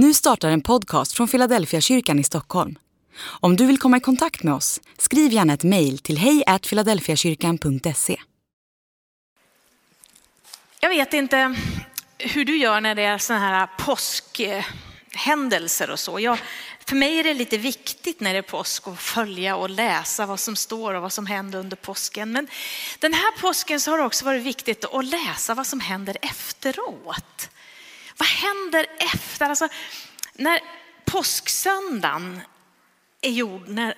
Nu startar en podcast från Philadelphia kyrkan i Stockholm. Om du vill komma i kontakt med oss, skriv gärna ett mejl till hejfiladelfiakyrkan.se. Jag vet inte hur du gör när det är sådana här påskhändelser och så. Jag, för mig är det lite viktigt när det är påsk att följa och läsa vad som står och vad som händer under påsken. Men den här påsken så har det också varit viktigt att läsa vad som händer efteråt. Vad händer efter? Alltså, när påsksöndagen är gjord, när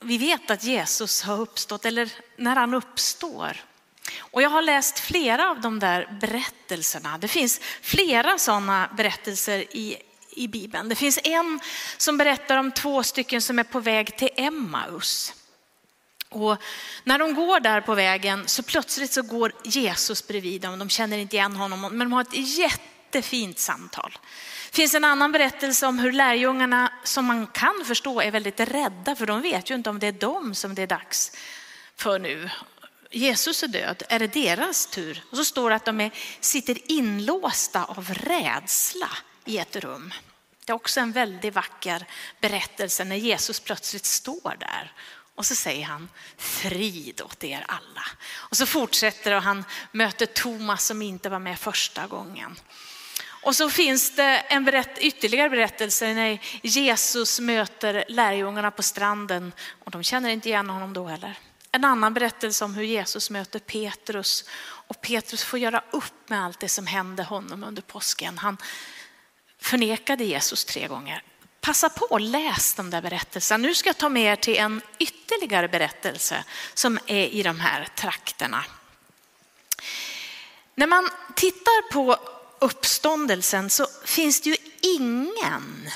vi vet att Jesus har uppstått, eller när han uppstår. Och jag har läst flera av de där berättelserna. Det finns flera sådana berättelser i, i Bibeln. Det finns en som berättar om två stycken som är på väg till Emmaus. Och när de går där på vägen så plötsligt så går Jesus bredvid dem. De känner inte igen honom, men de har ett jätte jättefint samtal. Det finns en annan berättelse om hur lärjungarna, som man kan förstå, är väldigt rädda för de vet ju inte om det är dem som det är dags för nu. Jesus är död, är det deras tur? Och så står det att de är, sitter inlåsta av rädsla i ett rum. Det är också en väldigt vacker berättelse när Jesus plötsligt står där och så säger han frid åt er alla. Och så fortsätter och han möter Thomas som inte var med första gången. Och så finns det en berätt, ytterligare berättelse när Jesus möter lärjungarna på stranden och de känner inte igen honom då heller. En annan berättelse om hur Jesus möter Petrus och Petrus får göra upp med allt det som hände honom under påsken. Han förnekade Jesus tre gånger. Passa på och läs de där berättelserna. Nu ska jag ta med er till en ytterligare berättelse som är i de här trakterna. När man tittar på uppståndelsen så finns det ju ingen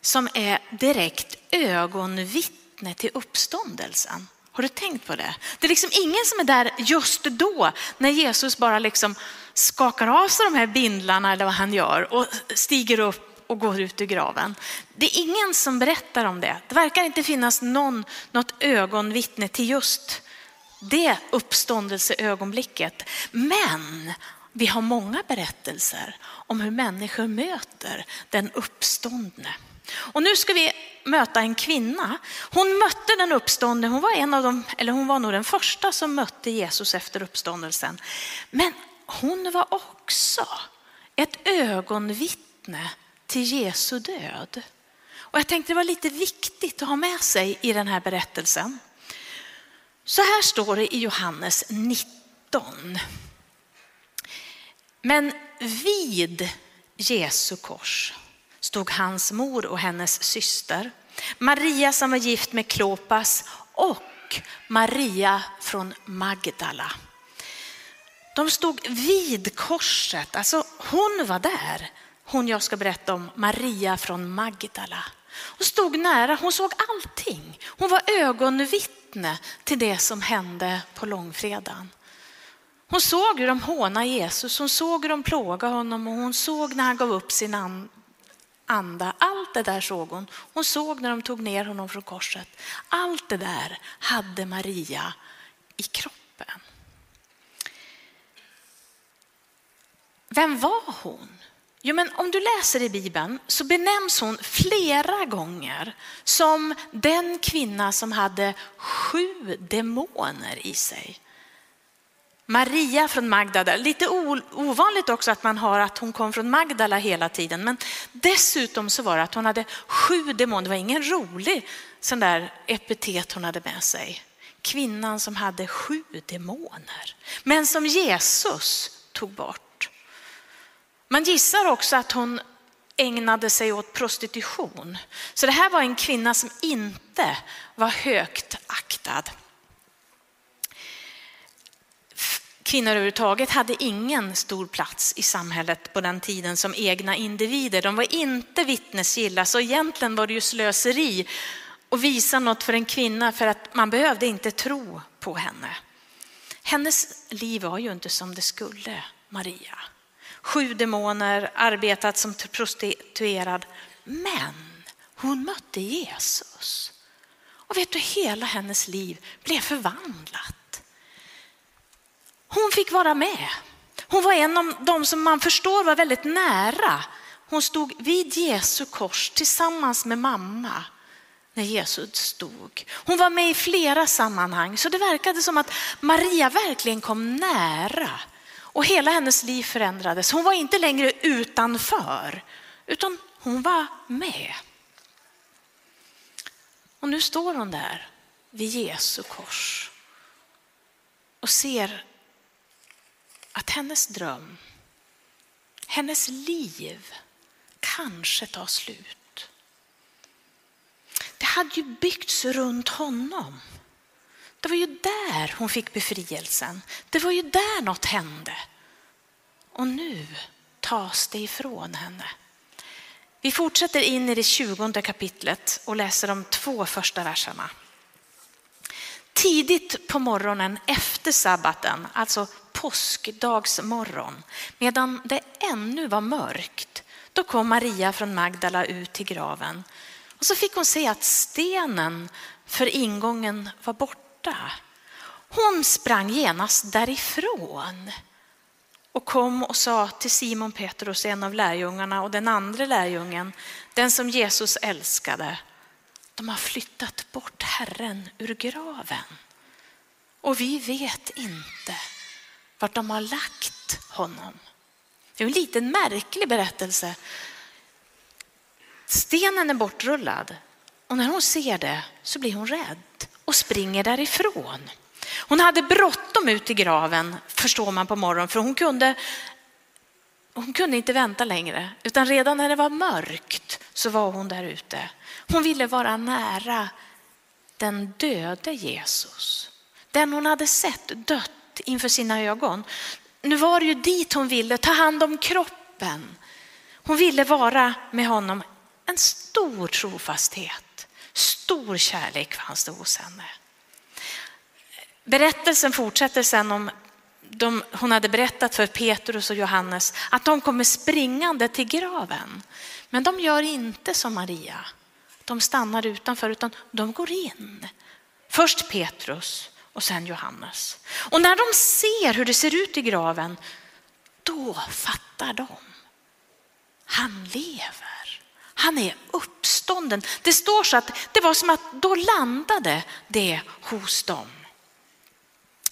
som är direkt ögonvittne till uppståndelsen. Har du tänkt på det? Det är liksom ingen som är där just då när Jesus bara liksom skakar av sig de här bindlarna eller vad han gör och stiger upp och går ut ur graven. Det är ingen som berättar om det. Det verkar inte finnas någon, något ögonvittne till just det uppståndelseögonblicket. Men vi har många berättelser om hur människor möter den uppståndne. Och nu ska vi möta en kvinna. Hon mötte den uppståndne, hon var, en av dem, eller hon var nog den första som mötte Jesus efter uppståndelsen. Men hon var också ett ögonvittne till Jesu död. Och jag tänkte det var lite viktigt att ha med sig i den här berättelsen. Så här står det i Johannes 19. Men vid Jesu kors stod hans mor och hennes syster, Maria som var gift med Klopas och Maria från Magdala. De stod vid korset, alltså hon var där. Hon jag ska berätta om, Maria från Magdala. Hon stod nära, hon såg allting. Hon var ögonvittne till det som hände på långfredagen. Hon såg hur de hånade Jesus, hon såg hur de plågade honom och hon såg när han gav upp sin anda. Allt det där såg hon. Hon såg när de tog ner honom från korset. Allt det där hade Maria i kroppen. Vem var hon? Jo, men om du läser i Bibeln så benämns hon flera gånger som den kvinna som hade sju demoner i sig. Maria från Magdala, lite ovanligt också att man har att hon kom från Magdala hela tiden, men dessutom så var det att hon hade sju demoner. Det var ingen rolig sån där epitet hon hade med sig. Kvinnan som hade sju demoner, men som Jesus tog bort. Man gissar också att hon ägnade sig åt prostitution. Så det här var en kvinna som inte var högt aktad. Kvinnor överhuvudtaget hade ingen stor plats i samhället på den tiden som egna individer. De var inte vittnesgilla, så egentligen var det ju slöseri att visa något för en kvinna för att man behövde inte tro på henne. Hennes liv var ju inte som det skulle, Maria. Sju demoner, arbetat som prostituerad, men hon mötte Jesus. Och vet du, hela hennes liv blev förvandlat. Hon fick vara med. Hon var en av de som man förstår var väldigt nära Hon stod vid Jesu kors tillsammans med mamma när Jesus stod. Hon var med i flera sammanhang så det verkade som att Maria verkligen kom nära och hela hennes liv förändrades. Hon var inte längre utanför utan hon var med. Och nu står hon där vid Jesu kors och ser att hennes dröm, hennes liv kanske tar slut. Det hade ju byggts runt honom. Det var ju där hon fick befrielsen. Det var ju där något hände. Och nu tas det ifrån henne. Vi fortsätter in i det tjugonde kapitlet och läser de två första verserna. Tidigt på morgonen efter sabbaten, alltså påskdagsmorgon, medan det ännu var mörkt, då kom Maria från Magdala ut till graven. Och så fick hon se att stenen för ingången var borta. Hon sprang genast därifrån och kom och sa till Simon Petrus, en av lärjungarna och den andra lärjungen, den som Jesus älskade, de har flyttat bort Herren ur graven och vi vet inte vart de har lagt honom. Det är en liten märklig berättelse. Stenen är bortrullad och när hon ser det så blir hon rädd och springer därifrån. Hon hade bråttom ut i graven förstår man på morgonen för hon kunde, hon kunde inte vänta längre utan redan när det var mörkt så var hon där ute. Hon ville vara nära den döde Jesus. Den hon hade sett dött inför sina ögon. Nu var det ju dit hon ville, ta hand om kroppen. Hon ville vara med honom. En stor trofasthet, stor kärlek fanns det hos henne. Berättelsen fortsätter sen om de, hon hade berättat för Petrus och Johannes att de kommer springande till graven. Men de gör inte som Maria. De stannar utanför utan de går in. Först Petrus och sen Johannes. Och när de ser hur det ser ut i graven, då fattar de. Han lever. Han är uppstånden. Det står så att det var som att då landade det hos dem.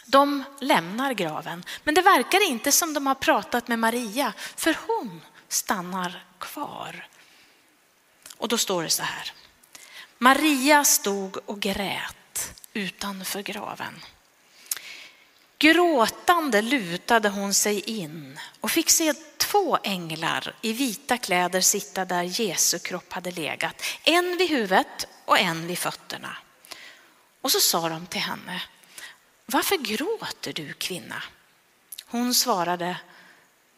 De lämnar graven, men det verkar inte som de har pratat med Maria, för hon stannar kvar. Och då står det så här. Maria stod och grät utanför graven. Gråtande lutade hon sig in och fick se två änglar i vita kläder sitta där Jesu kropp hade legat. En vid huvudet och en vid fötterna. Och så sa de till henne, varför gråter du kvinna? Hon svarade,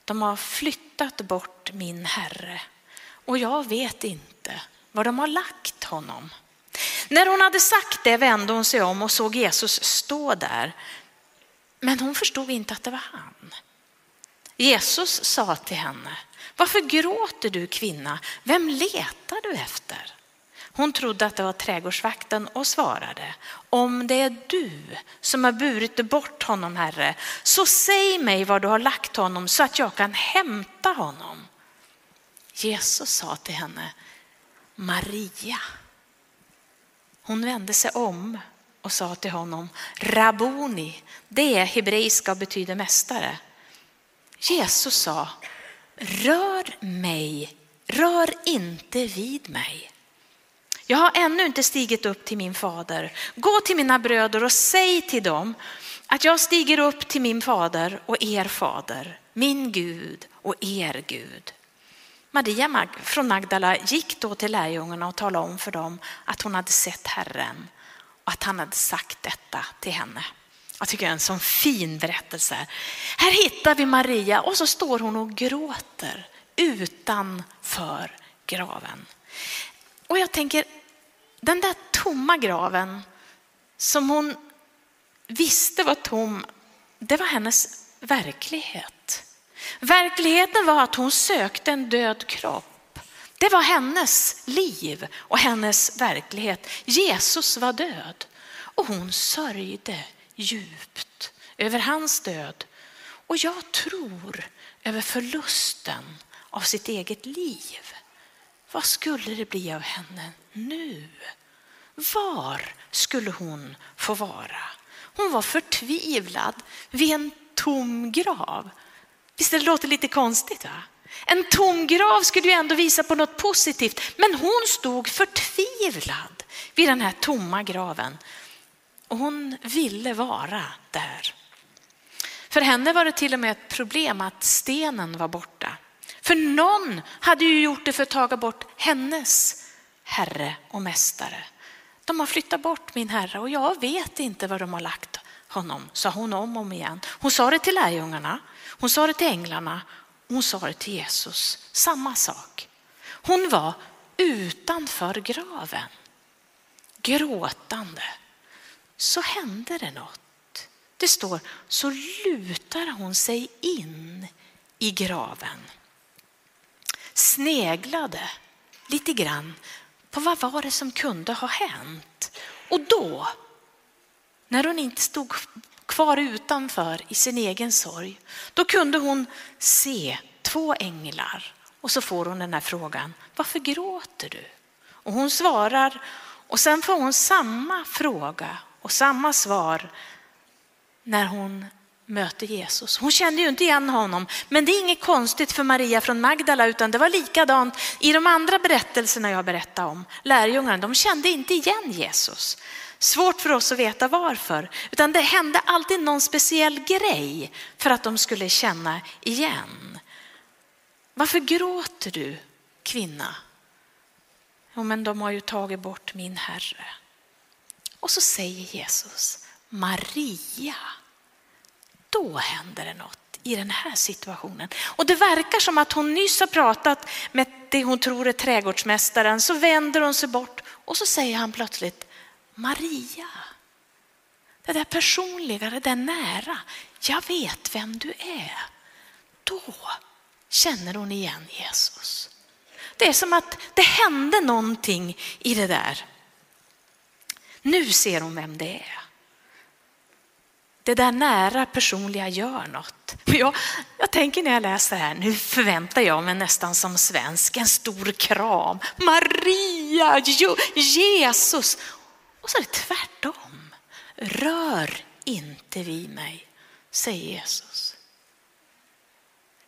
de har flyttat bort min herre och jag vet inte var de har lagt honom. När hon hade sagt det vände hon sig om och såg Jesus stå där. Men hon förstod inte att det var han. Jesus sa till henne, varför gråter du kvinna? Vem letar du efter? Hon trodde att det var trädgårdsvakten och svarade, om det är du som har burit bort honom, Herre, så säg mig var du har lagt honom så att jag kan hämta honom. Jesus sa till henne, Maria. Hon vände sig om och sa till honom, Rabuni, det är hebreiska och betyder mästare. Jesus sa, rör mig, rör inte vid mig. Jag har ännu inte stigit upp till min fader. Gå till mina bröder och säg till dem att jag stiger upp till min fader och er fader, min Gud och er Gud. Maria från Magdala gick då till lärjungarna och talade om för dem att hon hade sett Herren och att han hade sagt detta till henne. Jag tycker det är en sån fin berättelse. Här hittar vi Maria och så står hon och gråter utanför graven. Och jag tänker, den där tomma graven som hon visste var tom, det var hennes verklighet. Verkligheten var att hon sökte en död kropp. Det var hennes liv och hennes verklighet. Jesus var död och hon sörjde djupt över hans död. Och jag tror över förlusten av sitt eget liv. Vad skulle det bli av henne nu? Var skulle hon få vara? Hon var förtvivlad vid en tom grav. Visst det låter lite konstigt? Va? En tom grav skulle ju ändå visa på något positivt, men hon stod förtvivlad vid den här tomma graven. Och hon ville vara där. För henne var det till och med ett problem att stenen var borta. För någon hade ju gjort det för att ta bort hennes herre och mästare. De har flyttat bort min herre och jag vet inte var de har lagt honom, sa hon om och om igen. Hon sa det till lärjungarna, hon sa det till änglarna, och hon sa det till Jesus. Samma sak. Hon var utanför graven, gråtande. Så hände det något. Det står, så lutar hon sig in i graven. Sneglade lite grann på vad var det som kunde ha hänt. Och då, när hon inte stod kvar utanför i sin egen sorg, då kunde hon se två änglar och så får hon den här frågan, varför gråter du? Och hon svarar och sen får hon samma fråga och samma svar när hon möter Jesus. Hon kände ju inte igen honom, men det är inget konstigt för Maria från Magdala, utan det var likadant i de andra berättelserna jag berättade om. Lärjungarna, de kände inte igen Jesus. Svårt för oss att veta varför, utan det hände alltid någon speciell grej för att de skulle känna igen. Varför gråter du kvinna? Jo, men de har ju tagit bort min herre. Och så säger Jesus, Maria. Då händer det något i den här situationen. Och det verkar som att hon nyss har pratat med det hon tror är trädgårdsmästaren, så vänder hon sig bort och så säger han plötsligt Maria. Det där personliga, det där nära. Jag vet vem du är. Då känner hon igen Jesus. Det är som att det hände någonting i det där. Nu ser hon vem det är. Det där nära personliga gör något. Jag, jag tänker när jag läser här, nu förväntar jag mig nästan som svensk en stor kram. Maria, Jesus. Och så är det tvärtom. Rör inte vid mig, säger Jesus.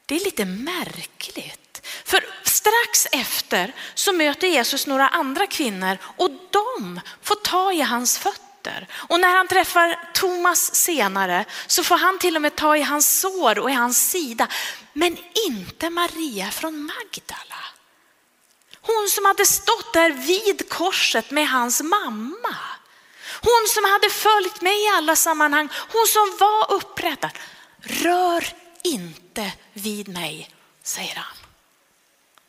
Det är lite märkligt. För strax efter så möter Jesus några andra kvinnor och de får ta i hans fötter. Och när han träffar Thomas senare så får han till och med ta i hans sår och i hans sida. Men inte Maria från Magdala. Hon som hade stått där vid korset med hans mamma. Hon som hade följt mig i alla sammanhang. Hon som var upprättad. Rör inte vid mig, säger han.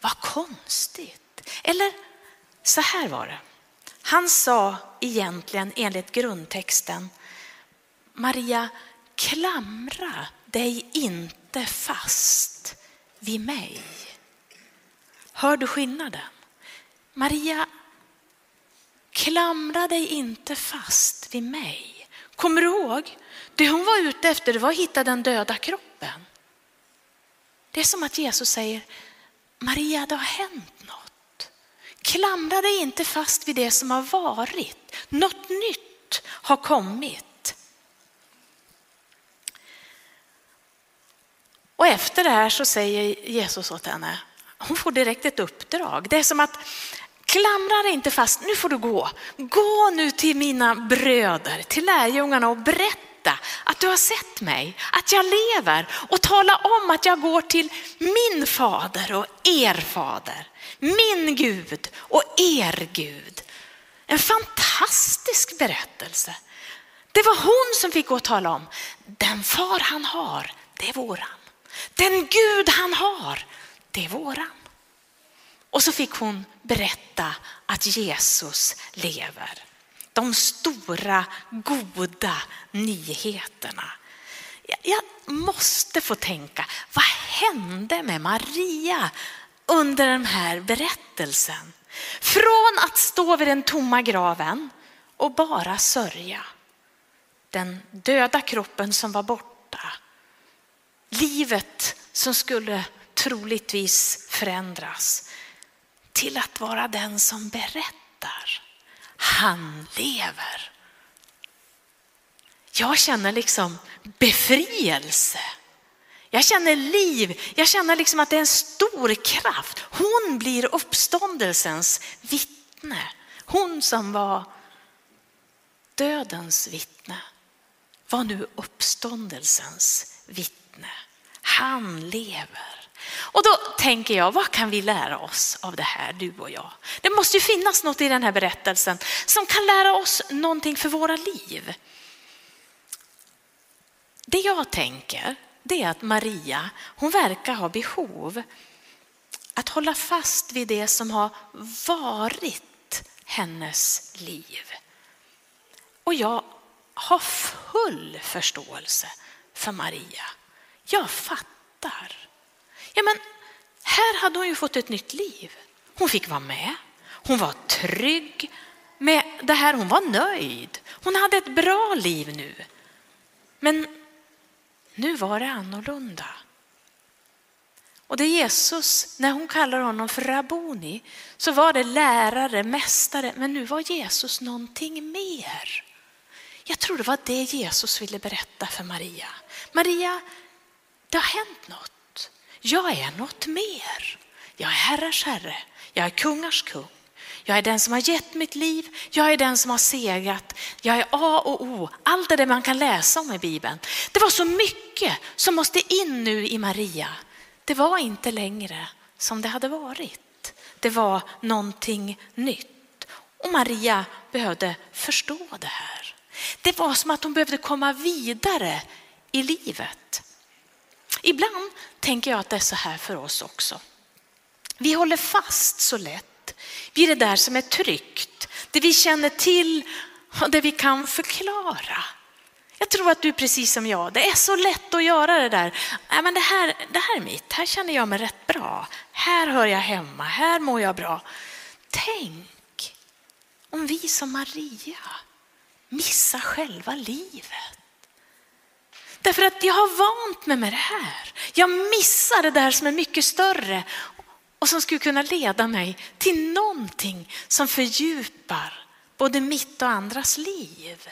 Vad konstigt. Eller så här var det. Han sa egentligen enligt grundtexten, Maria, klamra dig inte fast vid mig. Hör du skillnaden? Maria, klamra dig inte fast vid mig. Kommer du ihåg? Det hon var ute efter det var att hitta den döda kroppen. Det är som att Jesus säger, Maria det har hänt något. Klamra dig inte fast vid det som har varit. Något nytt har kommit. Och efter det här så säger Jesus åt henne, hon får direkt ett uppdrag. Det är som att klamra dig inte fast, nu får du gå. Gå nu till mina bröder, till lärjungarna och berätta att du har sett mig, att jag lever och tala om att jag går till min fader och er fader, min Gud och er Gud. En fantastisk berättelse. Det var hon som fick gå och tala om, den far han har, det är våran. Den Gud han har, det är våran. Och så fick hon berätta att Jesus lever. De stora goda nyheterna. Jag måste få tänka, vad hände med Maria under den här berättelsen? Från att stå vid den tomma graven och bara sörja. Den döda kroppen som var borta. Livet som skulle troligtvis förändras till att vara den som berättar. Han lever. Jag känner liksom befrielse. Jag känner liv, jag känner liksom att det är en stor kraft. Hon blir uppståndelsens vittne. Hon som var dödens vittne var nu uppståndelsens vittne. Han lever. Och då tänker jag, vad kan vi lära oss av det här, du och jag? Det måste ju finnas något i den här berättelsen som kan lära oss någonting för våra liv. Det jag tänker, det är att Maria, hon verkar ha behov att hålla fast vid det som har varit hennes liv. Och jag har full förståelse för Maria. Jag fattar. Ja, men här hade hon ju fått ett nytt liv. Hon fick vara med. Hon var trygg med det här. Hon var nöjd. Hon hade ett bra liv nu. Men nu var det annorlunda. Och det Jesus, när hon kallar honom för rabboni, så var det lärare, mästare, men nu var Jesus någonting mer. Jag tror det var det Jesus ville berätta för Maria. Maria, det har hänt något. Jag är något mer. Jag är herrars herre. Jag är kungars kung. Jag är den som har gett mitt liv. Jag är den som har segrat. Jag är A och O. Allt det där man kan läsa om i Bibeln. Det var så mycket som måste in nu i Maria. Det var inte längre som det hade varit. Det var någonting nytt. Och Maria behövde förstå det här. Det var som att hon behövde komma vidare i livet. Ibland tänker jag att det är så här för oss också. Vi håller fast så lätt vid det där som är tryggt, det vi känner till och det vi kan förklara. Jag tror att du är precis som jag, det är så lätt att göra det där. Äh, men det, här, det här är mitt, här känner jag mig rätt bra. Här hör jag hemma, här mår jag bra. Tänk om vi som Maria missar själva livet. Därför att jag har vant mig med det här. Jag missar det där som är mycket större och som skulle kunna leda mig till någonting som fördjupar både mitt och andras liv.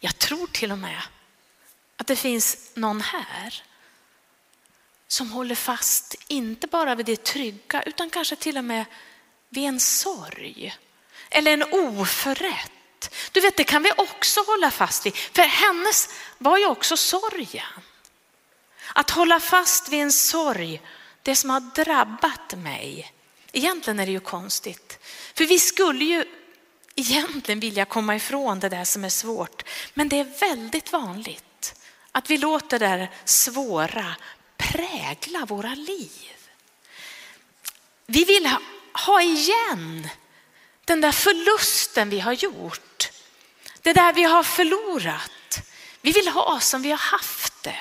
Jag tror till och med att det finns någon här som håller fast, inte bara vid det trygga, utan kanske till och med vid en sorg eller en oförrätt du vet, det kan vi också hålla fast vid. För hennes var ju också sorgen. Att hålla fast vid en sorg, det som har drabbat mig. Egentligen är det ju konstigt. För vi skulle ju egentligen vilja komma ifrån det där som är svårt. Men det är väldigt vanligt att vi låter det där svåra prägla våra liv. Vi vill ha igen den där förlusten vi har gjort, det där vi har förlorat. Vi vill ha som vi har haft det.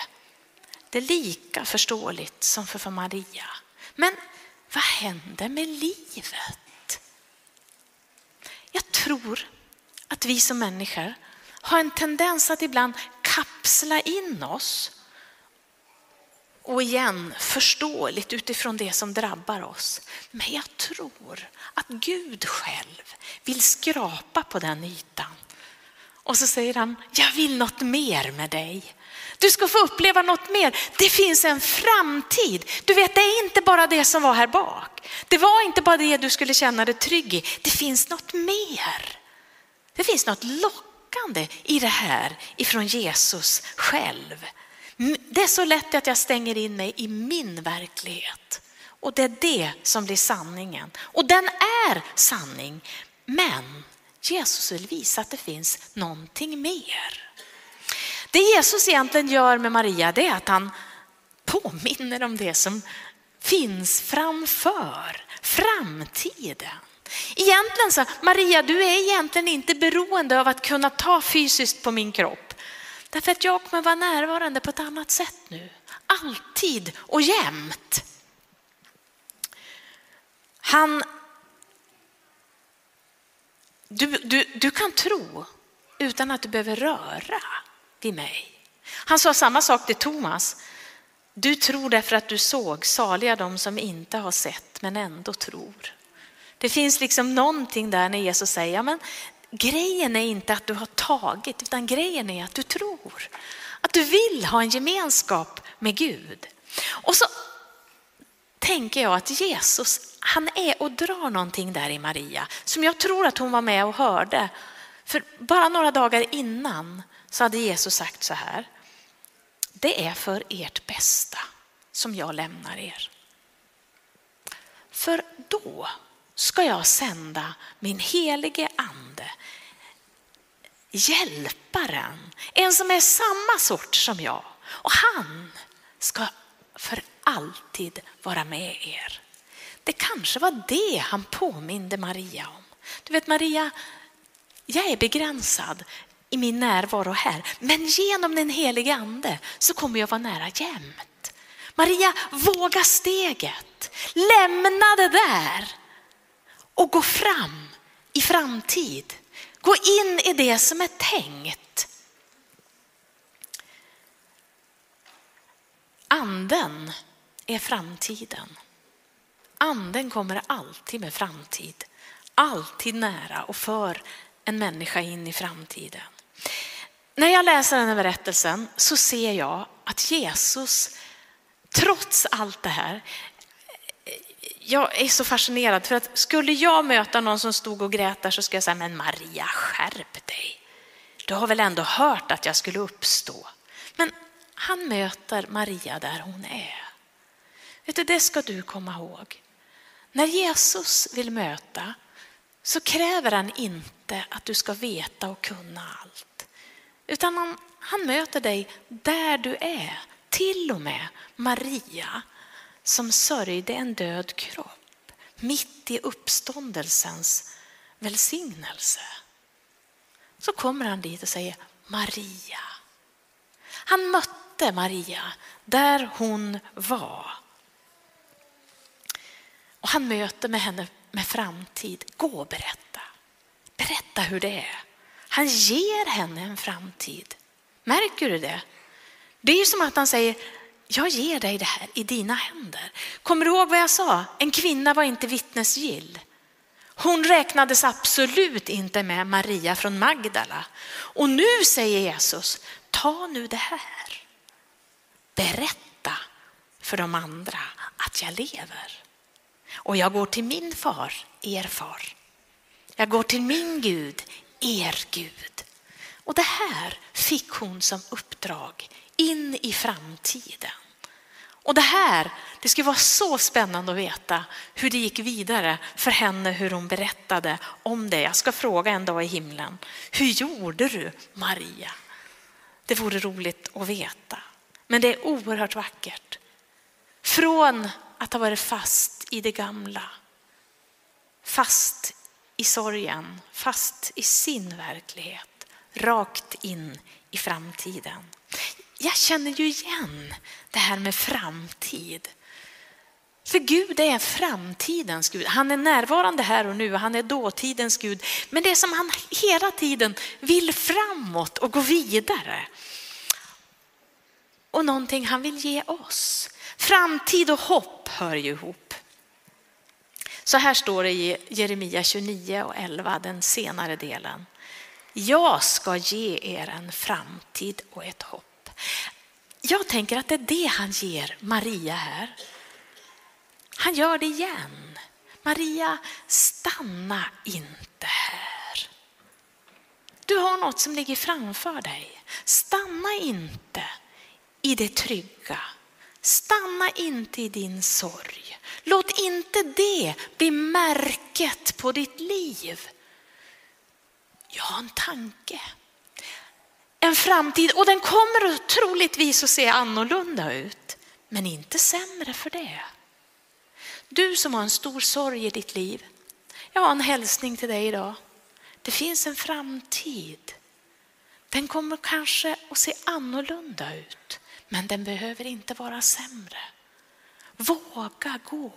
Det är lika förståeligt som för Maria. Men vad händer med livet? Jag tror att vi som människor har en tendens att ibland kapsla in oss och igen förståeligt utifrån det som drabbar oss. Men jag tror att Gud själv vill skrapa på den ytan. Och så säger han, jag vill något mer med dig. Du ska få uppleva något mer. Det finns en framtid. Du vet, det är inte bara det som var här bak. Det var inte bara det du skulle känna dig trygg i. Det finns något mer. Det finns något lockande i det här ifrån Jesus själv. Det är så lätt att jag stänger in mig i min verklighet. Och det är det som blir sanningen. Och den är sanning. Men Jesus vill visa att det finns någonting mer. Det Jesus egentligen gör med Maria det är att han påminner om det som finns framför, framtiden. Egentligen så, Maria du är egentligen inte beroende av att kunna ta fysiskt på min kropp. Därför att jag kommer vara närvarande på ett annat sätt nu. Alltid och jämt. Han, du, du, du kan tro utan att du behöver röra vid mig. Han sa samma sak till Thomas. Du tror därför att du såg, saliga de som inte har sett men ändå tror. Det finns liksom någonting där när Jesus säger, ja, men grejen är inte att du har tagit, utan grejen är att du tror. Att du vill ha en gemenskap med Gud. Och så tänker jag att Jesus, han är och drar någonting där i Maria som jag tror att hon var med och hörde. För bara några dagar innan så hade Jesus sagt så här. Det är för ert bästa som jag lämnar er. För då ska jag sända min helige ande, hjälparen, en som är samma sort som jag. Och han ska för alltid vara med er. Det kanske var det han påminde Maria om. Du vet Maria, jag är begränsad i min närvaro här, men genom den helige ande så kommer jag vara nära jämt. Maria, våga steget, lämna det där och gå fram i framtid. Gå in i det som är tänkt. Anden är framtiden. Anden kommer alltid med framtid, alltid nära och för en människa in i framtiden. När jag läser den här berättelsen så ser jag att Jesus, trots allt det här, jag är så fascinerad för att skulle jag möta någon som stod och grät där så skulle jag säga, men Maria skärp dig. Du har väl ändå hört att jag skulle uppstå. Men han möter Maria där hon är. Vet du, det ska du komma ihåg. När Jesus vill möta så kräver han inte att du ska veta och kunna allt. Utan han, han möter dig där du är. Till och med Maria som sörjde en död kropp mitt i uppståndelsens välsignelse. Så kommer han dit och säger Maria. Han mötte Maria där hon var. Och han möter med henne med framtid. Gå och berätta. Berätta hur det är. Han ger henne en framtid. Märker du det? Det är som att han säger, jag ger dig det här i dina händer. Kommer du ihåg vad jag sa? En kvinna var inte vittnesgill. Hon räknades absolut inte med Maria från Magdala. Och nu säger Jesus, ta nu det här. Berätta för de andra att jag lever. Och jag går till min far, er far. Jag går till min Gud, er Gud. Och det här fick hon som uppdrag in i framtiden. Och det här, det skulle vara så spännande att veta hur det gick vidare för henne, hur hon berättade om det. Jag ska fråga en dag i himlen, hur gjorde du Maria? Det vore roligt att veta. Men det är oerhört vackert. Från att ha varit fast i det gamla, fast i sorgen, fast i sin verklighet, rakt in i framtiden. Jag känner ju igen det här med framtid. För Gud är framtidens Gud. Han är närvarande här och nu, han är dåtidens Gud. Men det är som han hela tiden vill framåt och gå vidare. Och någonting han vill ge oss. Framtid och hopp hör ju ihop. Så här står det i Jeremia 29 och 11, den senare delen. Jag ska ge er en framtid och ett hopp. Jag tänker att det är det han ger Maria här. Han gör det igen. Maria, stanna inte här. Du har något som ligger framför dig. Stanna inte i det trygga. Stanna inte i din sorg. Låt inte det bli märket på ditt liv. Jag har en tanke. En framtid och den kommer troligtvis att se annorlunda ut. Men inte sämre för det. Du som har en stor sorg i ditt liv. Jag har en hälsning till dig idag. Det finns en framtid. Den kommer kanske att se annorlunda ut. Men den behöver inte vara sämre. Våga gå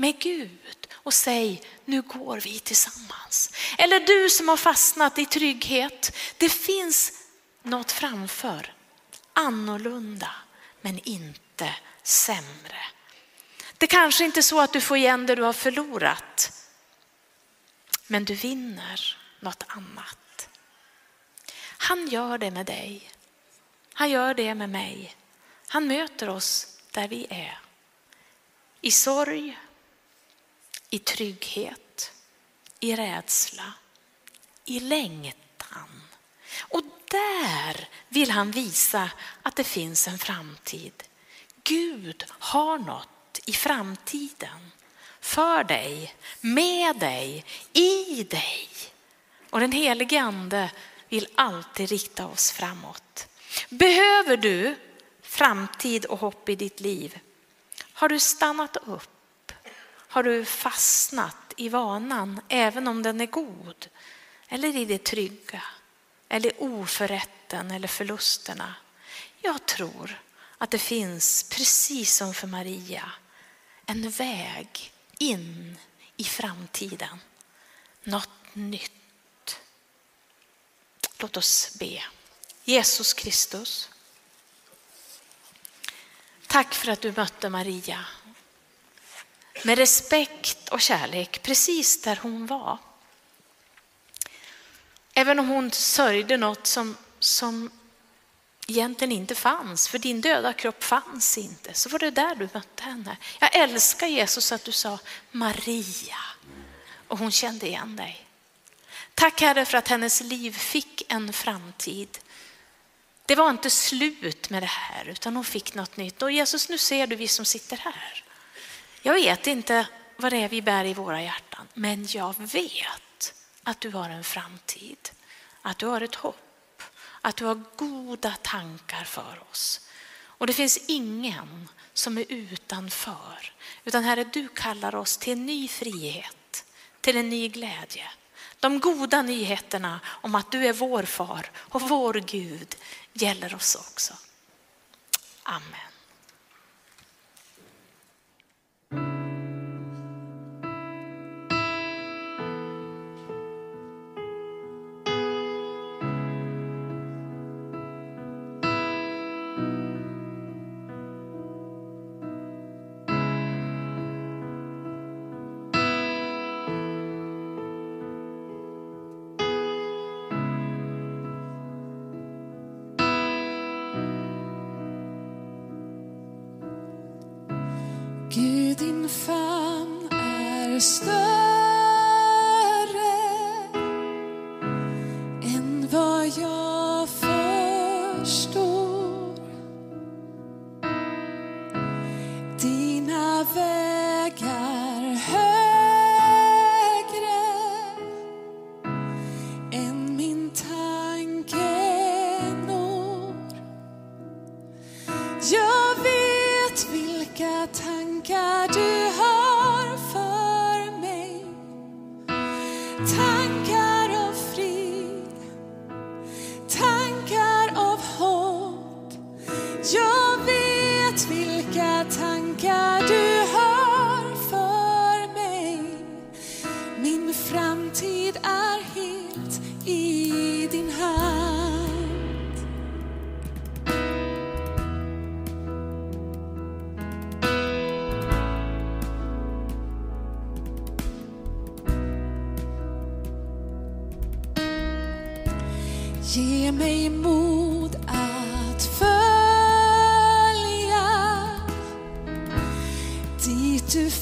med Gud och säg nu går vi tillsammans. Eller du som har fastnat i trygghet. Det finns något framför. Annorlunda men inte sämre. Det kanske inte är så att du får igen det du har förlorat, men du vinner något annat. Han gör det med dig. Han gör det med mig. Han möter oss där vi är. I sorg, i trygghet, i rädsla, i längtan. Och där vill han visa att det finns en framtid. Gud har något i framtiden för dig, med dig, i dig. Och den helige ande vill alltid rikta oss framåt. Behöver du framtid och hopp i ditt liv? Har du stannat upp? Har du fastnat i vanan även om den är god? Eller i det trygga? Eller oförrätten eller förlusterna? Jag tror att det finns, precis som för Maria, en väg in i framtiden. Något nytt. Låt oss be. Jesus Kristus. Tack för att du mötte Maria med respekt och kärlek precis där hon var. Även om hon sörjde något som, som egentligen inte fanns, för din döda kropp fanns inte, så var det där du mötte henne. Jag älskar Jesus att du sa Maria och hon kände igen dig. Tack Herre för att hennes liv fick en framtid. Det var inte slut med det här utan hon fick något nytt. Och Jesus, nu ser du vi som sitter här. Jag vet inte vad det är vi bär i våra hjärtan, men jag vet att du har en framtid, att du har ett hopp, att du har goda tankar för oss. Och det finns ingen som är utanför, utan Herre, du kallar oss till en ny frihet, till en ny glädje. De goda nyheterna om att du är vår far och vår Gud gäller oss också. Amen.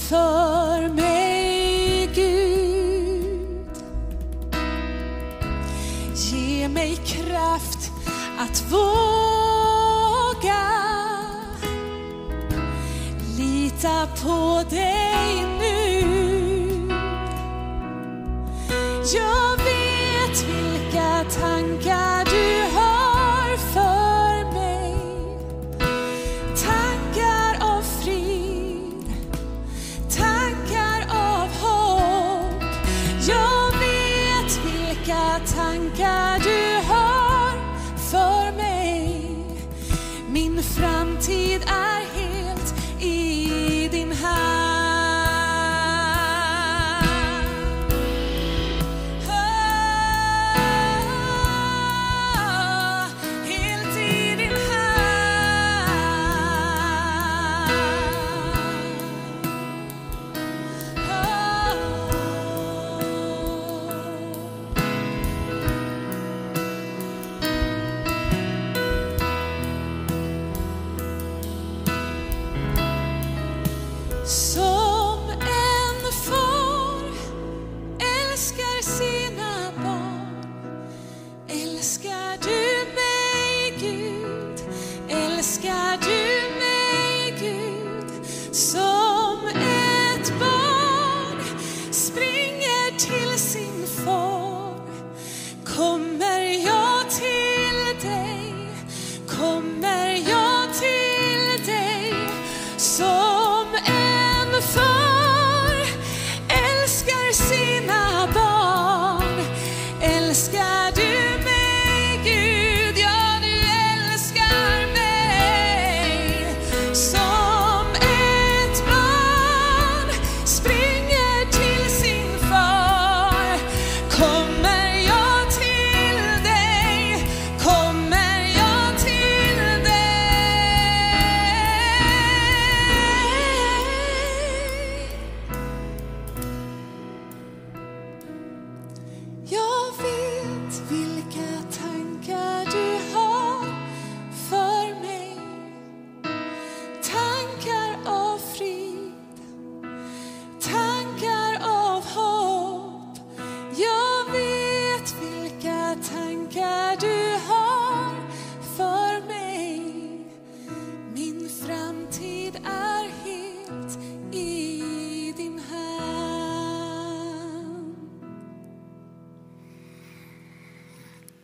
För mig, Gud. Ge mig kraft att våga lita på dig